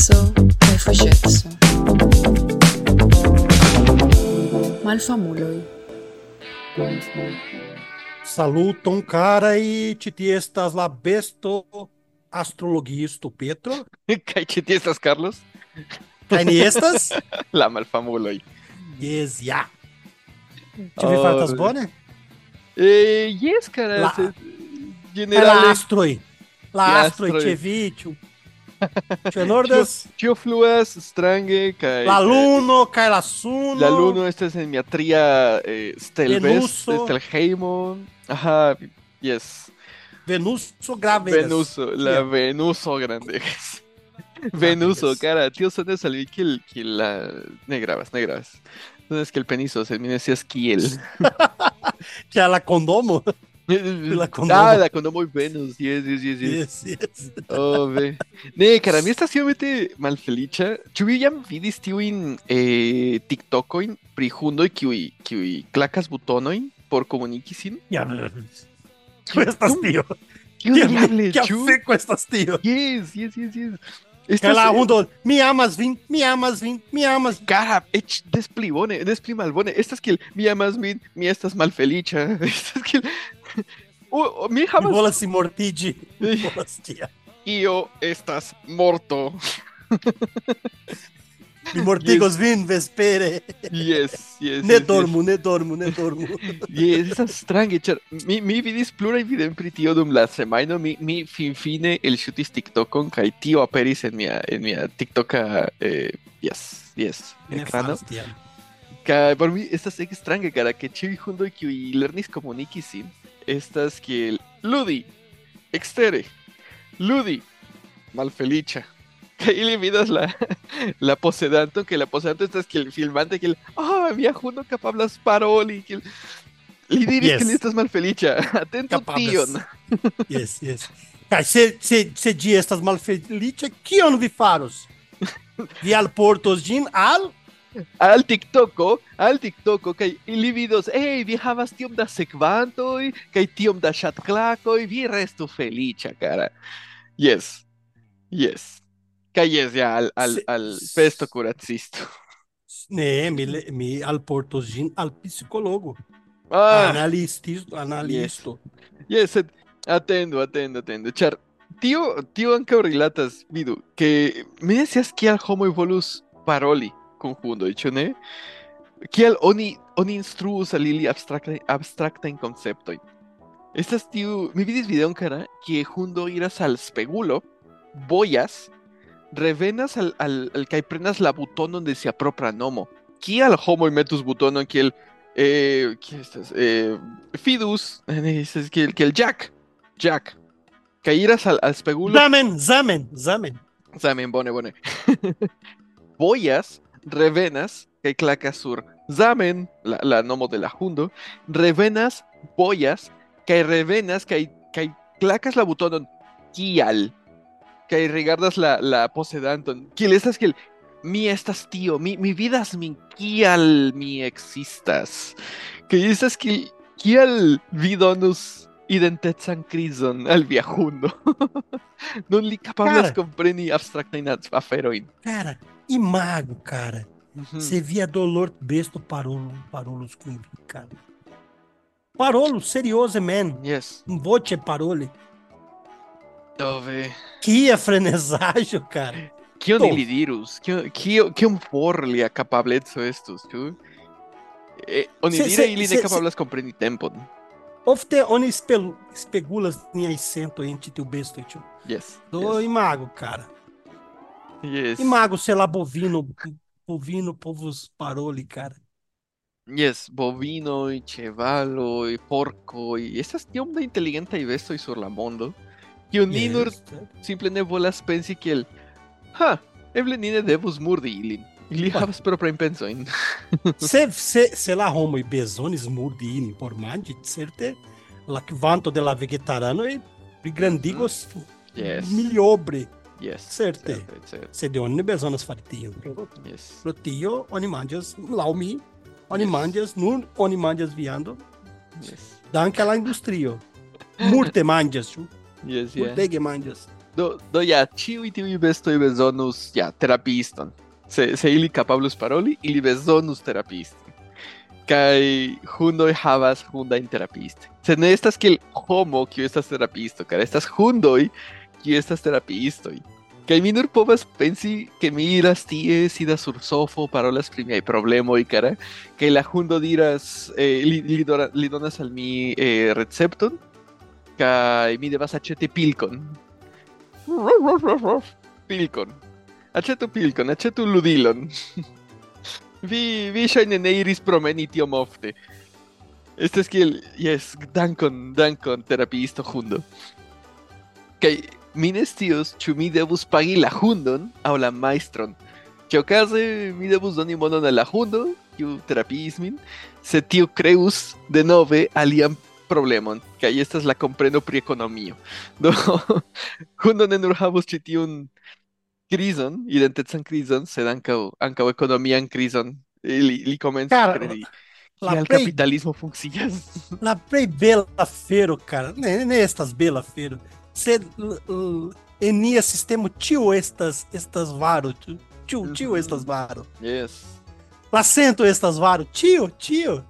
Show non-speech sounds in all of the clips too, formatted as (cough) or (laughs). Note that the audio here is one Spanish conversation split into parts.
senso de follezo. Malfamuloi. Saluton cara e titiestas la besto astrologisto Petro. (laughs) Kaj titiestas Carlos? Kaj ni estas? (laughs) la malfamuloi. Yes, ja. Ĉu vi fartas bone? Eh, yes, cara. La... Generale... La astroi. La astroj ĉe vi, ordas? tio fluas strange kaj La luno kaj la suno. La luno estas en mia tria eh, stelvest, Venuso. stelheimo. Ajá, yes. Venuso graveras. Venuso, la Kia? Venuso grande. (laughs) Venuso, Graveras. cara, tío sonas al kill kill la ne grabas, ne grabas. Sonas que el peniso se mine si kiel. (laughs) Que é la condomo. (laughs) La condomo. Ah, la condomo Venus, yes, yes, yes, yes. Yes, yes. Oh, ve. Ne, cara, mi estas iomete malfeliĉa. Ĉu vi jam vidis tiujn eh, TikTokojn pri hundoj kiuj kiuj klakas butonojn por komuniki sin? Ja. Kiu estas tio? Kio diable, Kia ĉu? feko estas tio? Yes, yes, yes, yes. Kaj Estas, la eh, hundo, mi amas vin, mi amas vin, mi amas Cara, ech des pli bone, des pli malbone. Estas kiel mi amas min, mi estas malfeliĉa. Estas (laughs) Oh, oh, (laughs) (laughs) mi Mi havas volas mortigi. Mi volas tia. io estas morto. Mi mortigos vin vespere. Yes, yes. Ne yes, dormu, ne dormu, ne dormu. Yes, estas strange, ĉar mi, mi vidis plurajn videojn pri tio dum la semajno. Mi, mi finfine elŝutis TikTokon kaj tio aperis en mia en mia TikToka eh, yes, yes, Ne ekrano. Kaj por mi estas strange, kara, ke ĉiuj hundoj kiuj lernis komuniki sin estas kiel ludi ekstere, ludi malfeliĉa. Kaj (laughs) ili vidas la la posedanton, ke la posedanto estas kiel filmante kiel ah, mia hundo kapablas paroli kiel li diris Yes. ke li estas malfeliĉa. (laughs) Atentu Kapablas. tion. Yes, yes. Kaj se, se, se ĝi estas malfeliĉa, kion vi faros? Vi alportos ĝin al Al TikToko, al TikToko, kaj ili vidos, hey, vi havas tiom da sekvantoj, kaj tiom da ŝatklakoj, vi restu feliĉa, cara. Yes, yes. Kaj yes, ja, al, al, al pesto kuracisto. Ne, mi, mi alportos ĝin al psikologo. Ah, Analististo, analisto. yes, sed atendu, atendu, atendu, ĉar tio, tio ankaŭ rilatas, vidu, ke mi ne scias kial homoj volus paroli kun hundoj, ĉu ne? Kial oni oni instruus al ili abstraktaj abstraktajn konceptojn. Estas tiu, mi vidis videon kara, kie hundo iras al spegulo, bojas, revenas al, al, al kaj prenas la butonon de sia propra nomo. Kial homoj metus butonon kiel eh, kie estas? Eh, Fidus, eh, estas kiel kiel Jack, Jack. Kaj iras al, al spegulo Zamen, zamen, zamen. Zamen, bone, bone. (laughs) Boyas, revenas, kaj klakas sur Zamen, la, la nomo de la hundo, revenas, boyas, kaj revenas, kaj, kaj klakas la butonon kial, kaj rigardas la, la posedanton, kiel estas kiel, mi estas tio, mi, mi vidas min kial mi existas, kaj estas kiel, kial vi donus identecan krizon al via hundo. (laughs) Nun li kapablas Cara. kompreni abstraktajn aferojn. Cara, e magro, cara. Uhum. Via dolor besto Parolo, Parolo Squib, cara. Parolo, serioso, man. Yes. Voce Parole. Dove. Que frenesaggio, cara. Que oniriros, que, que, que um porli a é capabletso estos, tu? Eh, onirire se, se, ili ne capablas compreni tempon. Né? Ofte oni spel, spegulas niai sento enti tiu bestoi, tu. Yes. Do yes. imago, cara. Yes. E mago, sei lá, bovino, bovino, povos paroli, cara. Yes, bovino, e chevalo, e porco, e essas esas de inteligente e besto y surlamondo. Que E yes. linur simple volas pensi que el. Ha! Evlenine devus murdi ilin. Li havas proprajn pensojn. (laughs) se, se, se la homoj bezonis murdi ilin por manĝi, certe la kvanto de la vegetaranoj mm-hmm. grandigos mm. yes. miliobre. Yes. Certe. Certe, certe. Sed oni ne bezonas fari tion. Yes. Pro tio oni manĝas laŭ mi, oni manĝas nur oni manĝas viandon Yes. danke la industrio. Multe manĝas, ĉu? Yes, yeah. Multege manĝas. do, do ja ĉiuj tiuj bestoj bezonos ja terapiston. Se, se ili kapablus paroli, ili bezonus terapiston. Kaj hundoj havas hundajn terapistojn. Sed ne estas kiel homo kiu estas terapisto, kara estas hundoj estas terapiistoj. Kaj mi nur povas pensi ke mi iras tie, sidas sur sofo, parolas pri miaj problemoj, kara, kaj la hundo diras, eh, al mi eh, recepton, kaj mi devas aĉeti pilkon. Pilkon. Aĉetu pilkon, aĉetu ludilon. (laughs) vi, vi ŝajne ne iris promeni tiom ofte. Estas kiel, yes, dankon, dankon, terapiisto hundo. Kaj mi ne scios, ĉu mi devus pagi la hundon aŭ la majstron. Ĉiuokaze mi devus doni monon al la hundo, kiu terapiis min, se tiu kreus denove alian problemon, kaj estas la kompreno pri ekonomio. Do, (laughs) hundo ne nur havus ĉi tiun krizon, identecan krizon, sed ankaŭ ankaŭ ekonomian krizon. Li, li komencis kredi La kiel plej, kapitalismo funkcias. la plej bela afero, cara, ne, ne estas bela afero, sed l- l- en nia sistemo tio estas estas varo, tio, tio, tio Mhm. estas varo. Yes. La cento estas varo, tio, tio.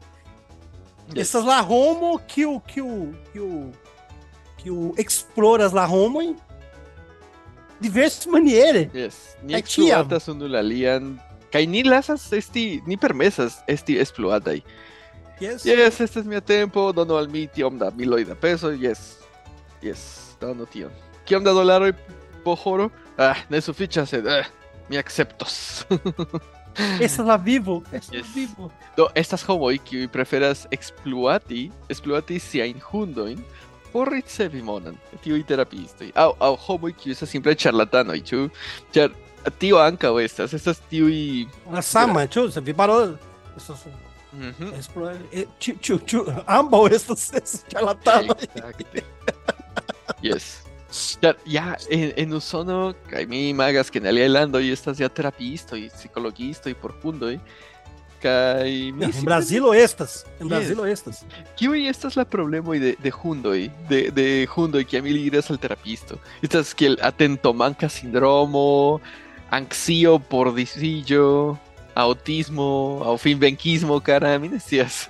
yes. Estas la homo kiu kiu kiu kiu exploras la homo em diversas maniere. Yes, ni Kaj ĉiam. ekspluatas unu la alian kaj ni lasas esti, ni permesas esti ekspluataj. Yes. Yes, este es mia tempo, donu al mi tiom da miloj da peso, yes. Yes, donu tion. Kiom da dolaroj po horo? Ah, ne sufiĉas, sed ah, mi akceptos. (laughs) Estas la vivo, estas Yes. vivo. Do estas homoj kiuj preferas ekspluati, ekspluati siajn hundojn por ricevi monon, tiuj terapiistoj. Aŭ aŭ homoj kiuj estas simple ĉu? Ĉar tio ankaŭ estas, estas tiuj La sama, tio, se vi parou estas Mhm. explora, eh, tio, tio, tio, (laughs) ambaŭ estas estas charlatanoj. Exacte. Yes. Ĉar ja en, en Usono kaj mi imagas ke en aliaj landoj estas ja terapiistoj, psikologistoj por hundoj. Kaj mi En simple- Brasilo estas, en Yes. Brasilo estas. Kiuj estas la problemoj de, de hundoj, de, de hundoj kiam ili iras al terapisto? Estas kiel atentomanka sindromo, anksio por disiĝo, autismo, aŭ finvenkismo, kara, mi ne scias.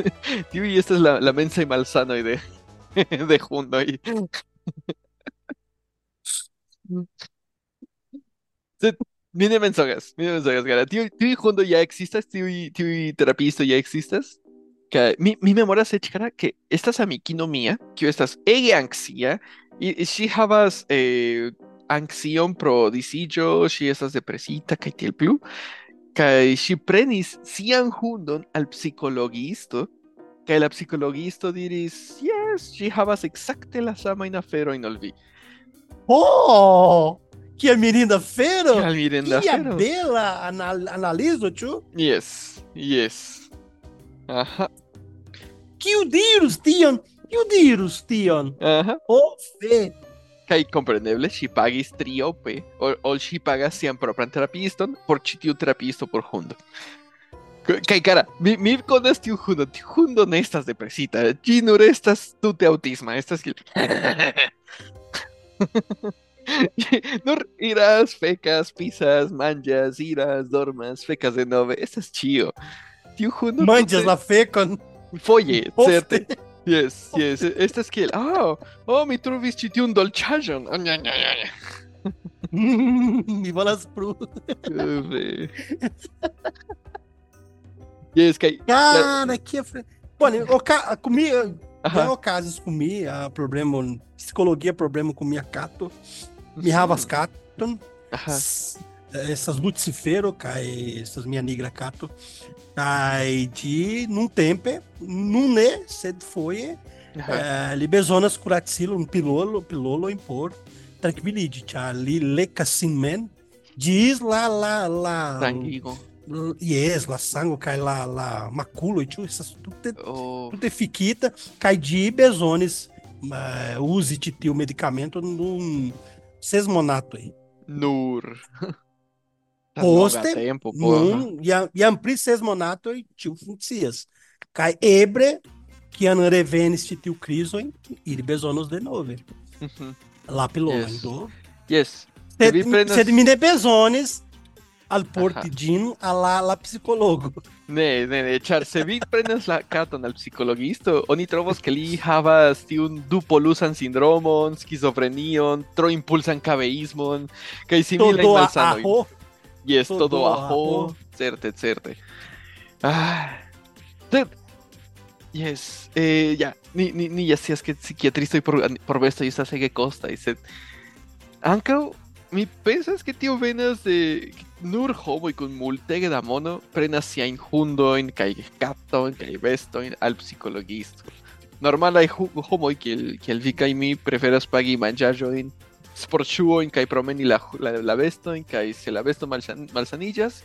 Tiuj (laughs) estas la, la mensaj malsanoj de, (laughs) de hundoj. Sed mi ne mensogas, mi ne mensogas, kara. Tiuj tiuj hundoj ja ekzistas, tiuj tiuj terapiistoj ja ekzistas? Kaj mi, mi memoras eĉ kara ke estas amikino mia, kiu estas ege anksia, i ŝi havas eh, anksion pro disiĝo, ŝi estas depresita kaj tiel plu. Kaj ŝi prenis sian hundon al psikologiisto, kaj la psikologiisto diris, "Yes, ŝi havas ekzakte la samajn aferojn ol vi." Oh! Que mirinda feiro! Kial mirenda Que afero? bela anal analizo, tio. Yes, yes. Aha, Que dirus, tion? Que dirus, tion? aha. Oh, fe! Kaj kompreneble ŝi pagis triope ol, ol ŝi pagas sian propran terapiiston por ĉi tiu terapiisto por hundo. K- Kaj kara, mi, mi konas tiu hundo, tiu hundo ne estas depresita, ĝi nur estas tute aŭtisma, estas kiel... (laughs) nur iras, fekas, pisas, manĝas, iras, dormas, fekas denove, estas ĉio. Tiu hundo Manjas la fecon. Foje, certe. Yes, yes, estas kiel, oh, oh, mi trovis ĉi tiun dolĉaĵon. Mi volas pru. (laughs) e isso aí. Cara, que. Pô, oca... comi. Tem uhum. casos comi, a problema. Psicologia, problema com minha cato. mirava as cato. Essas lucifero, cai. Essas minha negra cato. Cai de. Num tempo. Num né, cedo foi. Uhum. É, libezonas curatilo, um pilolo, pilolo impor. Tranquilidade, ali leca sim men. Diz lá, lá, lá. Tranquilo yes, lá sangue, cai lá, lá, maculo, tudo é fiquita, cai de bezones, uh, use tio medicamento num sesmonato aí. nur. (laughs) Poste, tempo. Num, e, ampli sesmonato e tio funcias. Cai ebre, que an revenis tio crison, e bezonos de novo. Mhm. Lá pelo Yes. Yes. Sed, prenas- sed mi ne bezonis al porti ĝin al la, la psikologo. Ne, ne, ne, ĉar se vi prenas la katon al psikologisto, oni trovos ke li havas tiun dupolusan sindromon, skizofrenion, tro impulsan kabeismon, kaj similajn Todo a malsanojn. ajo. Yes, todo todo ajo. certe, certe. Ah, yes, eh, ja, ni, ni, ni ja scias ke psikiatristoj por, por bestoj estas ege kostaj, sed ankaŭ mi pensas ke tio venas de nur homoj kun multege da mono prenas siajn hundojn kaj katojn kaj bestojn al psikologisto. Normalaj homoj kiel, kiel vi kaj mi preferas pagi manĝaĵojn sportŝuojn kaj promeni la, la, la bestojn kaj se la besto malsan, malsaniĝas,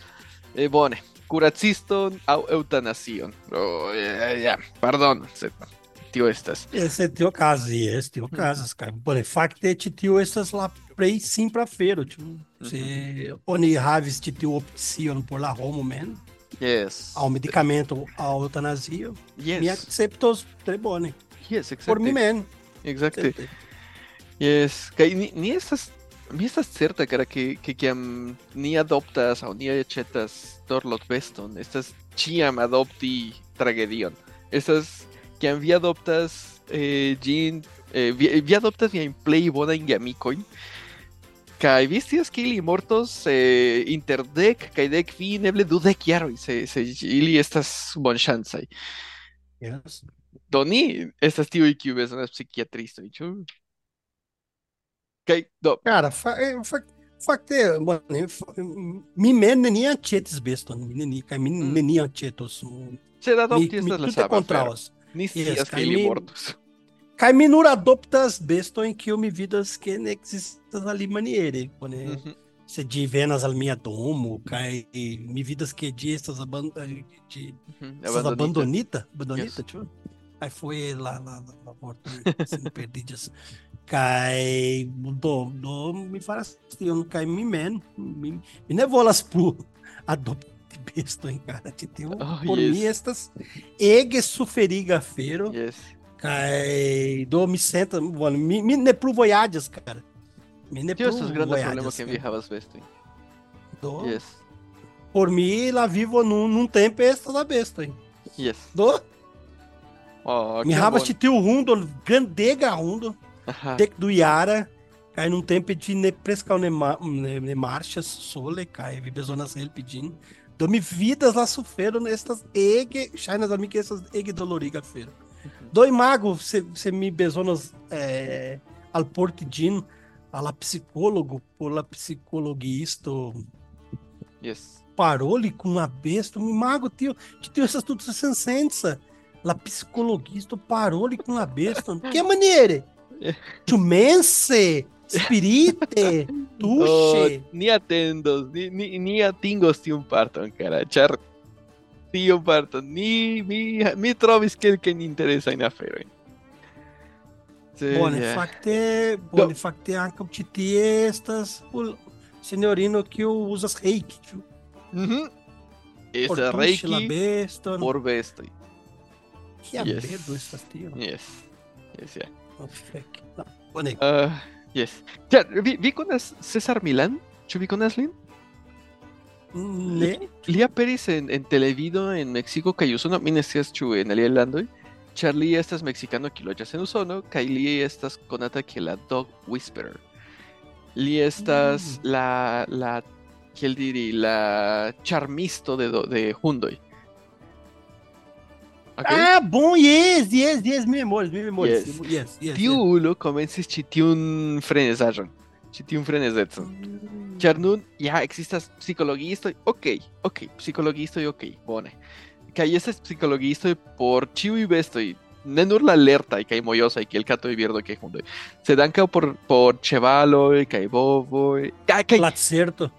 eh, bone, kuraciston aŭ eutanasion. Oh, ja, ja, pardon, sed tio estas. Ese tio caso, yes, tio casas, cara. Bone, fakte ĉi tio estas la plej simpla afero, ĉu se oni ĉi tiu opcion por la homo mem, Yes. ao medicamento, ao eutanazio, yes. mi akceptos tre bone. yes, Por mi exacte. mem. Exacte. Yes, kaj ni, ni estas mi estas certa cara que que kiam ni adoptas aŭ ni aĉetas dorlotbeston, estas ĉiam adopti tragedion. Estas kiam vi adoptas eh, ĝin, eh, vi, vi adoptas viajn plej bonajn geamikojn, kaj vi scias ke ili mortos eh, inter dek kaj dek kvin eble dudek jaroj se se ili estas bonŝancaj. Yes. Do ni estas tiuj kiuj bezonas psikiatristoj, ĉu? Kaj do, Cara, fa, eh, fa, fakte, bone, mi mem neniam aĉetis beston, mi neni, kaj mi neniam aĉetos. sed adopti estas la sama. Ni scias ke ili mi- Cai minuradoptas besto em que eu me vidas que não existas ali maniere. Quando uhum. ver nas al minha domo, cai me vidas que de estas aban eh, uhum. abandonita, abandonita, yes. tipo. Aí foi lá na porta, se não perdi disso. Cai do, do me farás, eu não cai me men, me, me nevolas pro (laughs) adopta besto, em cara? Te tem um, oh, por yes. mim estas ege suferiga feiro yes. Kai do senta, mano me mi ne é voyages, cara. me ne é pro esses grandes problemas que vi havas bestin. Do. Yes. Por mim, lá vivo num, num tempo é esta da besta, hein? Yes. Do. Oh, mi havas bon. tiu hundo, grandega hundo, tec do Yara, cai num tempo de ne prescal ne, ma, ne, ne marchas sole, cai vibezonas ele pedindo. Dou-me vidas lá sufero nestas ege, shinas amigas essas ege doloriga feira. Doi mago, você me besonas é, al a la psicólogo, pola psicologuisto, Yes. Parole com a besta, me mago, tio, que tem essas tudo sem sensa. La psicologuista, parole com a besta. (laughs) que maneira? Chumense, espirite, tuche. (laughs) Oh, ni atendos, ni, ni, ni atingos tiun parton, cara. Char tiu parto. Ni mi mi trovis kelkajn interesajn aferojn. Bone, yeah. facte bone, Do. fakte ankaŭ ĉi tie estas ul sinjorino kiu usas reiki, ĉu? Mhm. Estas reiki la beston. por bestoj. Kia yes. bedo estas tio? Yes. Yes, yeah. Oh, fek. No, bone. Uh, yes. Ja, vi, vi konas Cesar Milan? Ĉu vi konas lin? Ne, Li aperis en, en televido en Meksiko kaj Usono, mi ne scias ĉu en aliaj landoj, ĉar li estas meksikano kiu loĝas en Usono li estas konata kiel la Dog Whisperer. Li estas Mm. la la kiel diri la charmisto de de hundoj. Ok? Ah, bom, yes, yes, yes, mi memorias, mi memorias. Yes. Yes, yes. Tiu ulo komencis ĉi tiun frenezaĵon, ĉi tiun frenezecon. Ĉar nun ja ekzistas psikologistoj, okej, okej, psikologistoj, okej, bone. Kaj estas psikologistoj por ĉiuj bestoj, ne nur la lertaj kaj mojosaj kiel katoj, birdoj kaj hundoj, sed ankaŭ por por ĉevaloj kaj bovoj. Kaj kaj Lacerto.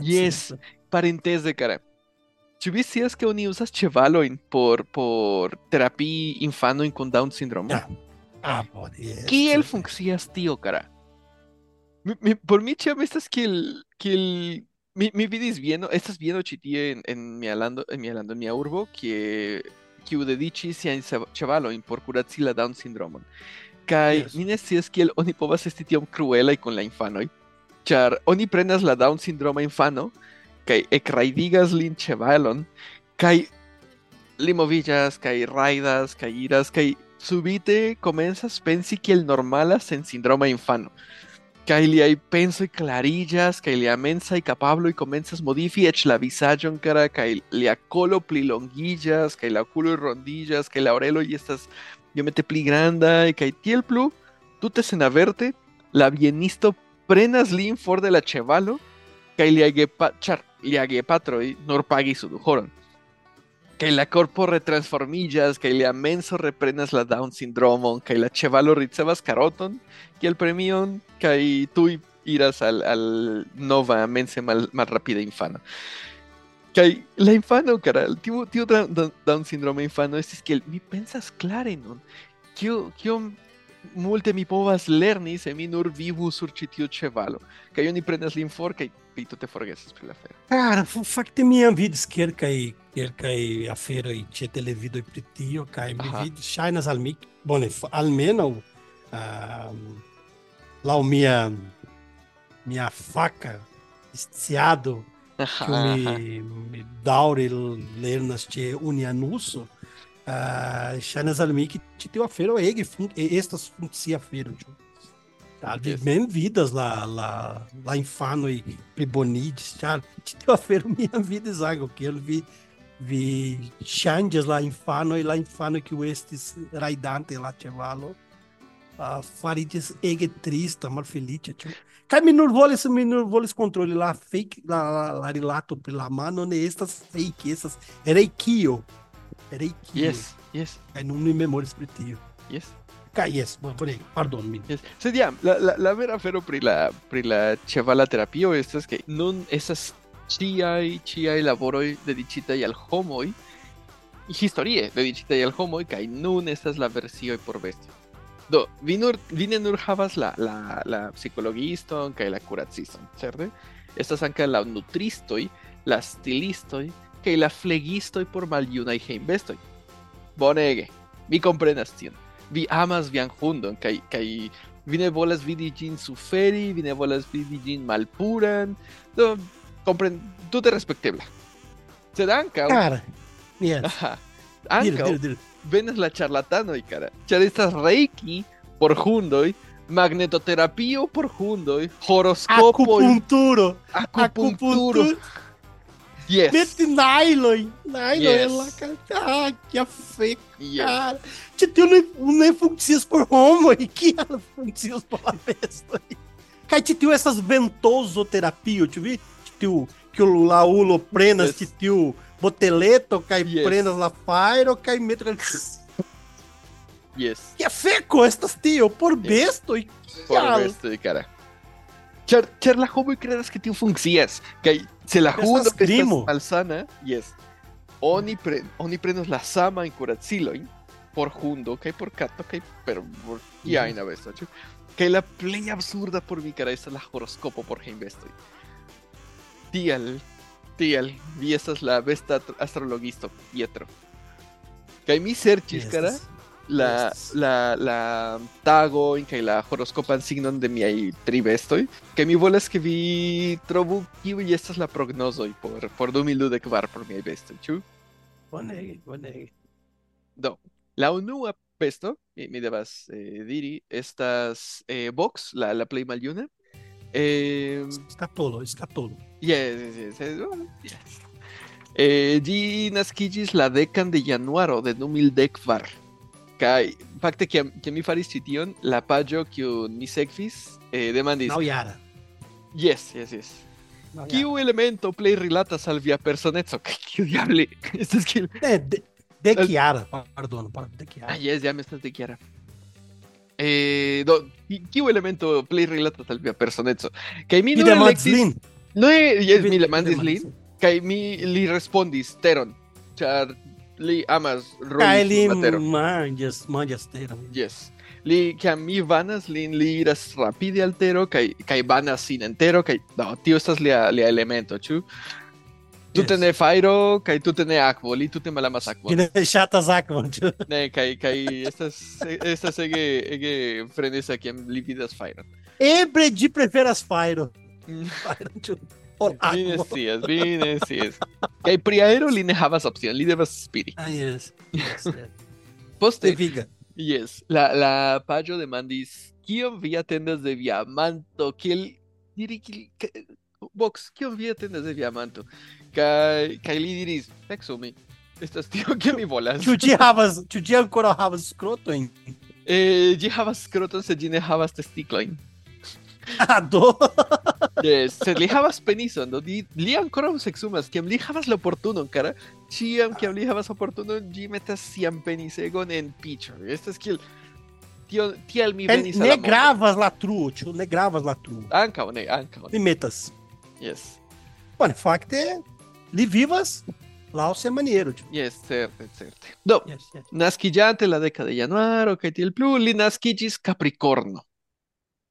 Yes. parenteze, cara. Ĉu vi scias ke oni uzas ĉevalojn por por terapii infanojn kun Down sindromo? Ja. Ah, bone, yes. Kiel funkcias tio, cara? Mi, mi, por mi ĉiam estas kiel kiel mi, mi vidis bieno, estas bieno ĉi tie en, en mia lando, en mia lando, en mia urbo, kie kiu dediĉis siajn ce- ĉevalojn por kuraci la Down sindromon. Kaj Yes. mi ne scias kiel oni povas esti tiom kruelaj kun la infanoj. char oni prenas la Down syndrome infano, kai ekraidigas lin chevalon, kai limovillas, kai raidas, kai iras, kai subite comenzas pensi kiel normalas en síndrome infano. Kai liai penso y clarillas, kai lia mensa y capablo y comenzas modifi ech la visaĝon cara, kai lia colo pli longuillas, kai la culo y rondillas, kai la orelo y estas iomete pli granda, y kai tiel plu, tute sen averte, la bienisto prenas lin for de la chevalo, kai lia gepa, char, lia gepatroi nur pagis unuhoron. Kai la corpo retransformillas, kai lia menso reprenas la Down syndromon, kai la chevalo ricevas caroton, kiel premion, kai tui iras al, al nova mense mal, mal rapida infano. Kai la infano, cara, tiu da- da- Down syndrome infano estis kiel mi pensas klare nun, kio, kio multe mi povas lerni se mi nur vivu sur ĉi tiu ĉevalo kaj oni prenas lin for kaj vi tute forgesas pri la afero. Ah, Cara, fakte mi jam vidis kelkaj kelkaj aferoj ĉe televidoj pri tio kaj mi vidis ŝajnas al mi bone almenaŭ um, laŭ mia mia faca sciado que mi, mi daure lernas ĉe unianuso. Shana Zalmi que teu afero ege, estas funkcia afero. Tá, de mem vidas lá, lá, lá em Fano e Plibonides, tá? Teu feira, minha vida zago que ele vi vi changes lá em Fano e lá em Fano que o estes raidante lá chevalo. Uh, farides ege triste, mal tchau. Cai minor voles, minor voles controle lá fake, lá, lá, lá, lá, lá, lá, lá, lá, lá, lá, lá, lá, tio. yes. Kaj jes, bon, bone, pardon mi. Yes. Sed ja, la, la, la vera afero pri la, pri la ĉevala terapio estas ke nun estas ĉiaj ĉiaj laboroj dediĉitaj al homoj historie dediĉitaj al homoj kaj nun estas la versioj por bestioj. Do, vi, nur, vi ne nur havas la, la, la psikologiston kaj la kuraciston, certe? Estas ankaŭ la nutristoj, la stilistoj la flegistoj por maljunaj hejmbestoj. Bonege, mi komprenas tion. Vi amas vian hundon kaj kaj vi ne volas vidi ĝin suferi, vi ne volas vidi ĝin malpuran. Do, kompren tute respektebla. Sed ankaŭ, Cara, yes. aha, ankaŭ venas la charlatanoj, cara. Ĉar estas reiki por hundoj, magnetoterapio por hundoj, horoskopoj, Acupunturo. acupunturo. Yes. Mete nylon. Nylon é Yes. lá, cara. Ah, que afeto, yes. cara. Te teu nem, nem funcias por homo e que ela funcias por la besta. Cai te essas ventosoterapia, te vi? Te que o laulo prenas, Yes. te boteleto, cai Yes. prenas la fairo, cai metro. Yes. Que afeco estas tio, por besto Por Cara. este, cara. Char, char la homoj kredas ke tio funkcias kaj se la hundo krimo. estas malsana, yes. Oni pre, oni prenos la sama en kuracilojn por hundo kaj por kato kaj per por kiajn besto, ĉu? Kaj la plej absurda por mi cara estas la horoskopo por hejmbestoj. Tial, tial, vi estas la besta astrologisto Pietro. Kaj mi serĉis, cara, la, la, la tago en que la horoscopan signon de miaj tri bestoj que mi volas ke vi trovu kiuj estas la prognozoj por por 2024 por miaj bestoj ĉu Bonege, bonege. do la unua besto mi, mi devas eh, diri estas eh, Vox la la plej maljuna eh, Scatolo, scatolo. yes, yes, yes, yes, yes. Eh, ĝi naskiĝis la dekan de januaro de 2014 kaj fakte kiam kiam mi faris ĉi tion la paĝo kiun mi sekvis eh, demandis. Nauyara. yes yes yes. Nauyara. kiu elemento plej rilatas al via personeco kaj (laughs) kiu diable estas kiel É, de, de Chiara, pardon, pardon, de Chiara. ah yes ja mi estas de kiara. Eh, do ki- kiu elemento plej rilatas al via personeco kaj mi demandis elektis lin. no yes, mi demandis lin. Kaj mi li respondis teron, ĉar li amas Kaj roli li manĝas, manĝas teron. Yes. Li kiam mi vanas lin li iras rapide al tero kaj kaj vanas sin en tero kaj no, tio estas lia lia elemento, ĉu? Tute Yes. ne fajro kaj tute ne akvo, li tute malamas akvo. Que ne ŝatas akvon. ĉu? Ne, kaj kaj estas estas ege ege frenesa kiam li vidas fajron. Eble ĝi preferas fajro. Chu. Olá. Vinicius, Vinicius. Kay priaero li ne havas opción, li devas spiri. Ah, yes. yes, yes. Poste, Deviga. yes, la, la paĝo demandis, kion vi atendas de via amanto, kiel diri Vox, kion vi atendas de via amanto? Kaj kaj li diris, seksu mi. Estas tio kion mi volas. Ĉu ĝi havas, ĉu ĝi ankoraŭ havas skrotojn? Eh, ĝi havas skroton, sed ĝi ne havas testiklojn. Ah, do. Yes, sed li havas penison, do li, li ankoraŭ seksumas, kiam li havas la oportunon, kara, ĉiam kiam li havas oportunon, ĝi metas sian penisegon en piĉo. Estas kiel tio, tiel mi En, venis al ne gravas la truo, ĉu ne gravas la truo. Ankaŭ ne, ankaŭ ne. Li metas. Yes. Bone, fakte li vivas laŭ sia maniero. Yes, certe, certe. Do, Yes, yes. naskiĝante la deka de januaro kaj tiel plu, li naskiĝis Capricorno.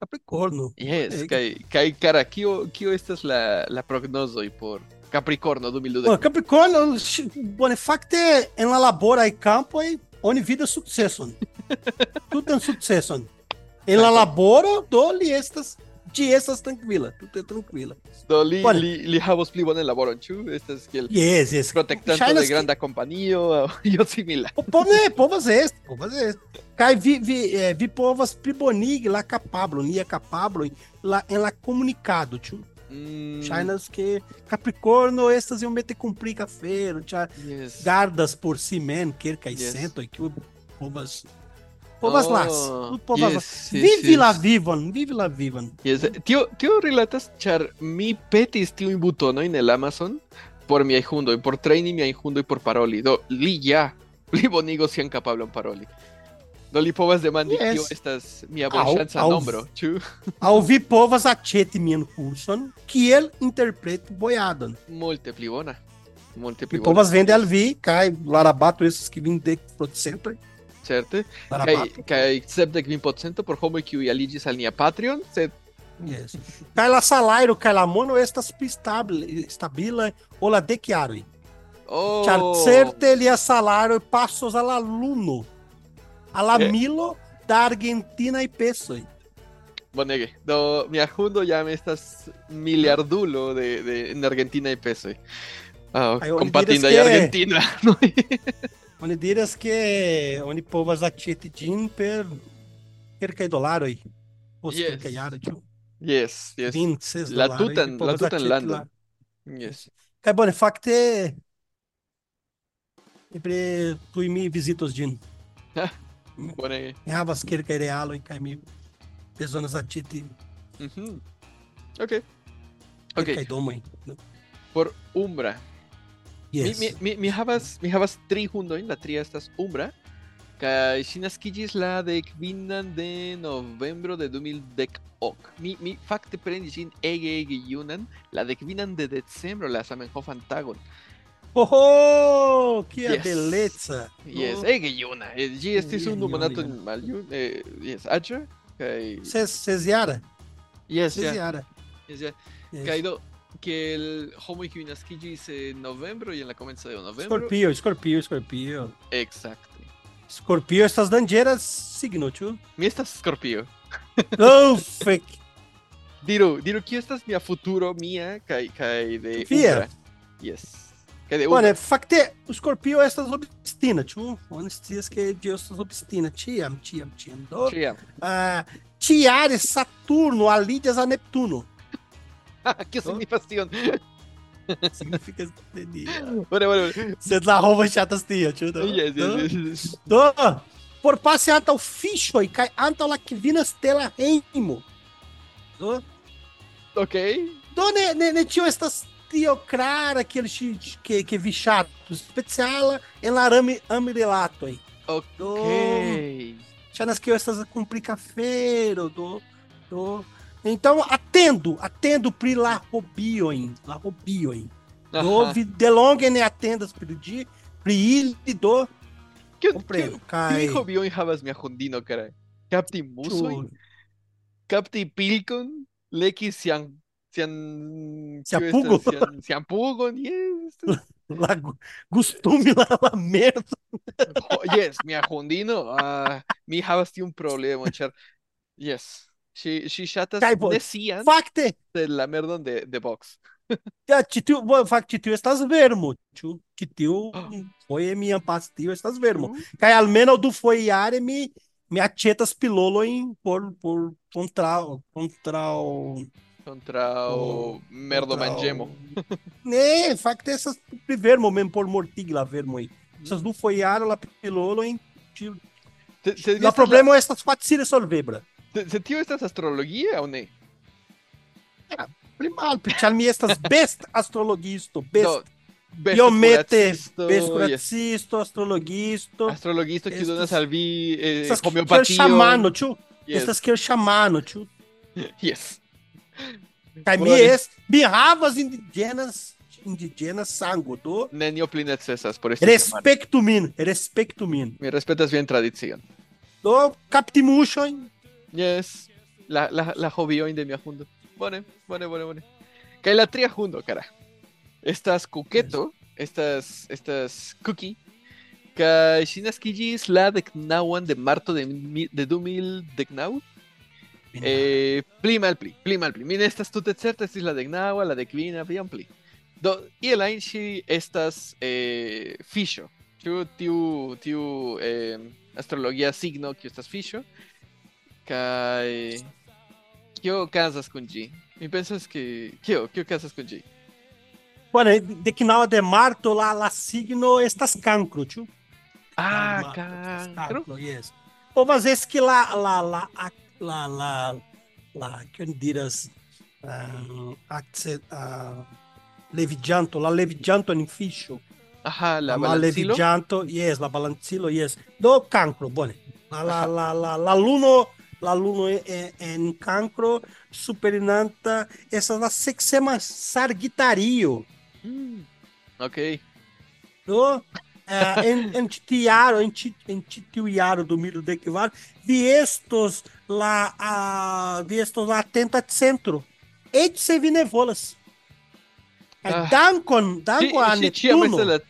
Capricorno. Yes, kaj kaj kara, kio kio estas la la prognozoj por Capricorno 2020? Bom, Capricorno, bone, fakte en la laboraj kampoj oni vidas sukceson. (laughs) Tutan sukceson. En la laboro, do li estas, ĝi estas trankvila, tute trankvila. Do li, Bone. li, li havos pli bonan laboron, ĉu? Estas kiel Yes, yes. protektanto Ŝajnas de granda kompanio aŭ (laughs) io simila. Pone, povas esti, povas esti. Kaj vi, vi, eh, vi povas plibonigi la kapablon, nia kapabloj la, en la komunikado, ĉu? Mm, ke Capricorno estas iomete komplika afero, ĉar yes. gardas por si mem kelkaj Yes. sentoj kiu povas povas Oh, lasi, tu povas yes, lasi. yes, Vivi yes. la vivon, vivi la vivon. Yes. Tio, tio rilatas, ĉar mi petis tiujn butonojn el Amazon por miaj hundoj, por trejni miajn hundoj por paroli. Do li ja plibonigos (laughs) sian kapablon paroli. Do li povas demandi Yes. kio estas mia bonŝanca nombro, ĉu? Aŭ (laughs) vi povas aĉeti mian kurson kiel interpreti boiadon. Multe pli bona. Multe pli Mi bona. povas vendi al vi kaj la rabato estas kvindek procentoj. Rabato. kaj sepdek kvin procento por homoj kiuj aliĝis al nia Patreon, sed Yes. Kaj la salairo kaj la mono estas pli stable, stabila ol la dek jaroj. oh, Ĉar certe lia salaro pasos al aluno. Al Eh. amilo da Argentina e pesoj. Bonege. Do mia hundo jam estas miliardulo de, de en Argentina y pesoj. Ah, diras y Argentina. (laughs) no? Oni diras ke oni povas aĉeti ĝin per kelkaj dolaroj. Post Yes. kelkaj jaroj, ĉu? yes, yes. Kvin, ses La dolaroj, tutan- la tutan landon. la- Yes. Kaj bone, fakte eble tuj mi vizitos ĝin. Bonege. Mi havas kelkaj realoj kaj mi bezonas aĉeti Mhm. Ok. Ok. kelkaj domoj. Por Umbra. Yes. Mi, mi, mi, mi havas mi havas tri hundojn, la tria estas Umbra. Kaj ŝi naskiĝis la dekvinan de novembro de 2010 ok. Mi, mi fakte prenis ĝin ege ege junan, la dekvinan de decembro, la Zamenhofan tagon. Oh, kia Yes. beleca! Yes, No? ege juna. Eh, Ĝi estis Juna, unu juna, monato juna. maljun, eh, yes, aĝa kaj Ses, sesiara, yes, ja, sesiara. yes, ja. Yes. Kaj do que el Homo Kibinaski dice novembro y en la comienza de novembro. Escorpio, escorpio, escorpio. Exacto. Escorpio, estas dangeras, signo, chu. Mi estas escorpio. (laughs) Oh, fuck. Diru, diru, que estas minha futuro mia kai kai de Fia. Yes. Kai de Mano, facte, o escorpio estas obstina, chu. Honestias que Deus estas obstina. Tiam, tiam, tiam. Tiam. Ah, tiare Saturno, alidas a Neptuno. (laughs) Que significación? Significa Bueno, bueno. Sunt la Hova și atât assim, tio. Tá? Yes, yes, yes. Por passe anta o ficho e cai anta la que vinas tela reimo. Ok. Da, ne, ne, ne tio estas tio crara que eles que que vichato speciala en larame amirelato aí. Ok. Já nas que estas complica feiro do do então, atendo, atendo pri larrobioin, larrobioin. Nove delongen né, atendas pri di, pri ili do... Que, que, que larrobioin havas mia hundino, cara. Capti musoi? Capti pilcon? Leki sian... Sian... Siapugo? Siapugon, yes. (laughs) La, gustume la, la merda. yes, mia hundino, uh, mi havas ah, um problema, char... Yes. Si, si chatas Cai, pô, decían Facte, de la merdon de, de box. (laughs) Ja, titiu, bă, fac titiu estas vermo, tiu, titiu Ah. (gasps) foi minha pastil estas vermo. Cai almeno do foiare mi mi acetas pilolo em por por contra contra o Contra o o- merdo mangemo. Ne, fac essas vermo mesmo por mortigla vermo aí. Essas do foiare la pilolo em. ¿Te, te, La problema é estas facile solvebra. te, se tio ah, estas astrologia ou ne? Ah, primal, mal, mi estas best astrologisto, best. Do, Best bestkuracisto, yes. astrologisto. Astrologisto que donas al vi eh, estas homeopatio. Estas chamano, ĉu? Yes. Estas kiel chamano, chu Yes. Kaj (laughs) mi es, mi havas indigenas indigenas sango do nenio pli necesas por esti respektu min respektu min mi respetas vian tradicion do kaptimuŝojn ¿eh? Yes. La, la, la hobby de mi ajundo. Bone, bone, bone, bone. Que la tria jundo, cara. Estas cuqueto, estas, estas cookie. Que sinaskigis la de Knawan de Marto de, de 2000 de Knau. Eh, pli mal pli, pli mal pli. Mira, estas tutet certas es la de Gnawa, la de Kvina, bien pli. Do, y el Ainshi estas eh, fisho. Tiu, tiu, tiu eh, astrología signo que estas fisho. Kai... Kyo casas con G. Me pensas que... Kyo, Kyo casas con G. Bueno, de que na de marto lá, lá signo estas cancro, tio. Ah, estas cancro. yes. Ou às vezes que lá, lá, lá, lá, lá, lá, que diras, ah, acce- ah, levigianto, lá levigianto in ficho. Ajá, la La balancilo. levigianto, yes, la balancilo, yes. Do cancro, bone. La, la, la, la, la la luno l'aluno é, é, é en cancro superinanta essa da sexema sargitario. Mm, ok. No? É, en, entitiaro, enti, entitiaro do milho de equivalo, vi estos lá, a, de estos lá tenta centro, e de sevinevolas. Ah. Dankon, dankon a Neptuno. Ci,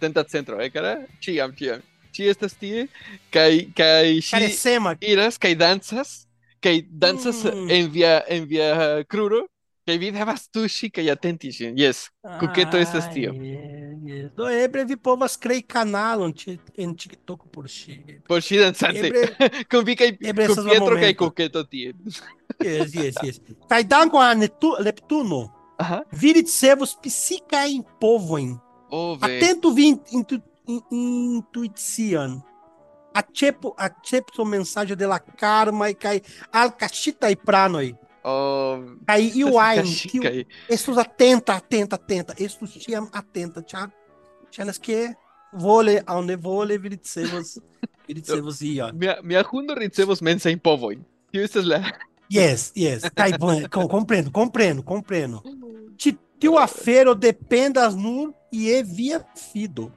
ci, ci, centro é ci, ci, ci, ci, Chi estas tie, kai, kai, Carecema. iras, kai danzas, kai danzas Mm. en via, en via cruro, kai vi devas tushi, kai atenti. Yes, Coqueto estas tio. Yes. Do ebre vi povas krei kanalon en TikTok por ŝi. por ŝi dancante. Ebre, (laughs) Con vi estas la Pietro momento. coqueto tie. Yes, yes, yes. Kaj dankon a Neptu- Neptuno. Aha. Vi ricevos psicae povojn. Oh, ve. Atento vi intu, intuición. Acepo, acepto mensagem de la karma e cai al cachita e pranoi. Oh, aí e o ai, estes atenta, atenta, atenta, estes tiam atenta, tchanas que vole ao onde vole viritsevos, (laughs) viritsevos ia. Mia, mia hundo ricevos mensa in povoin. Tiu estas la... Yes, yes, tá cai, compreendo, compreendo, compreendo. Uhum. Tiu afero dependas nur e é via fido.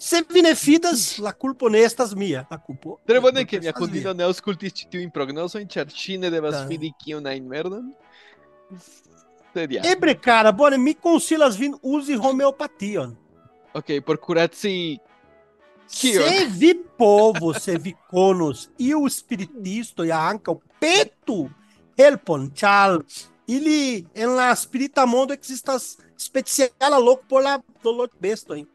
Se vine fidas, la culpo ne estas mia. La culpo. Tre bone che mi estas ahundino ne auscultis ĉi tiujn prognozojn, ĉar ŝi ne devas Da. fidi kiun ajn merdon. Ebre, cara, bone, mi consilas vin uzi homeopation. Ok, por curaci? Se vi povo, se vi conos, e o espiritista e anca, o peto, helpon, chal, ili, en la spirita mondo existas speciala loco por la dolor besto, hein?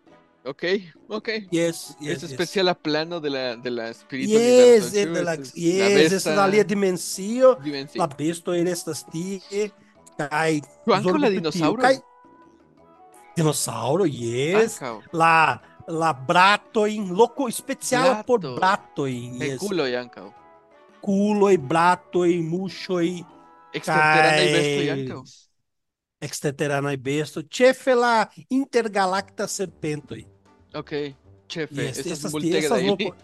Ok, ok. Yes, yes Ese yes. especial a plano de la, de la espíritu yes, universo. De la, yes, la besta... esa dalia dimensio, dimensio. La besto en estas tie. Kai. Juanco la dinosauro. Kai. Dinosauro, yes. Anca. La la bratoin, loco especial Brato. por bratoin. Yes. Culo Yancao. Culo y bratoi, mushoi. Exterterana kai... y besto Yancao. anca. Besto. Chefe la intergalacta serpentoi. Ok, ĉefe, Yes, estas da ili. loco.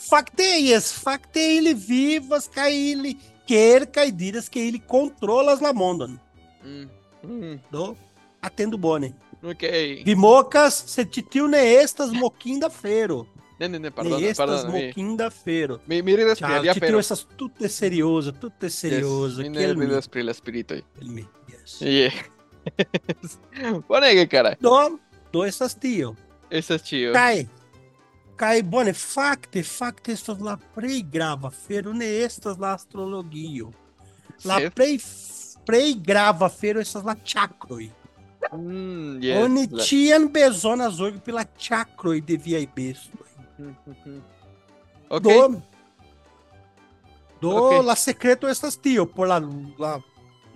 Fakte, yes, fakte ili vivas kaj ili quer kaj diras que ele controlas la mondon. Mm, mm, Do atendo bone. Ok. Vi mocas, se titiu ne estas moquinda feiro. Ne, ne, ne, Ne pardona, estas moquinda feiro. mi, mi ridas pri alia afero. essas tudo é serioso, tudo é serioso. Yes, mi ne ridas pri la spiritoj. kiel mi, yes. Yeah. (laughs) Bonege, cara. Do, do estas tio. Esse é tio. Cai. Cai bone facte, facte estos la prei grava, ferune estas la astrologio. La prei, prei grava, fero estas la chacroi. Mm, yes. Oni tian bezonas org pela chacroi de viai bestoi. ok. Do, do okay. la secreto estas tio, por la, la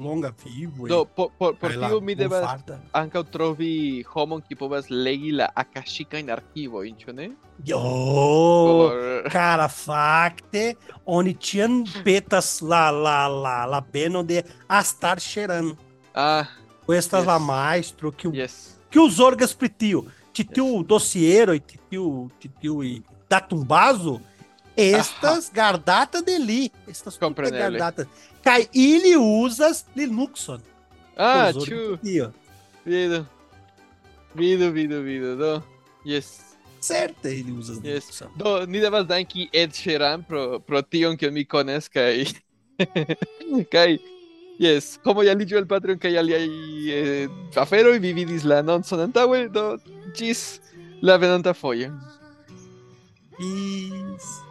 longa vivo. do, por, por, por kaj la tio mi devas ankaŭ trovi homon kiu povas legi la akashikajn arkivojn, ĉu ne? Jo, Por... cara, fakte, oni ĉiam petas la, la, la, la beno de Astar Sheran. Ah, Estas Yes. la maestro que o yes. que os orgas pri tio. Titiu dossiero e titiu titiu e datumbazo estas gardata de li. Estas gardatas. Kai ili usas Linuxon. Ah, tio. vidu. Vidu, vidu, vidu, do. Yes. Certe ili usas Yes. Linuxon. Do, ni devas danki Ed Sheeran pro, pro tion kion mi konas kaj kaj yes, como ya liĝo el Patreon kaj aliaj eh, aferoj vi vidis la anoncon antaŭe, do ĝis la venonta fojo. Peace.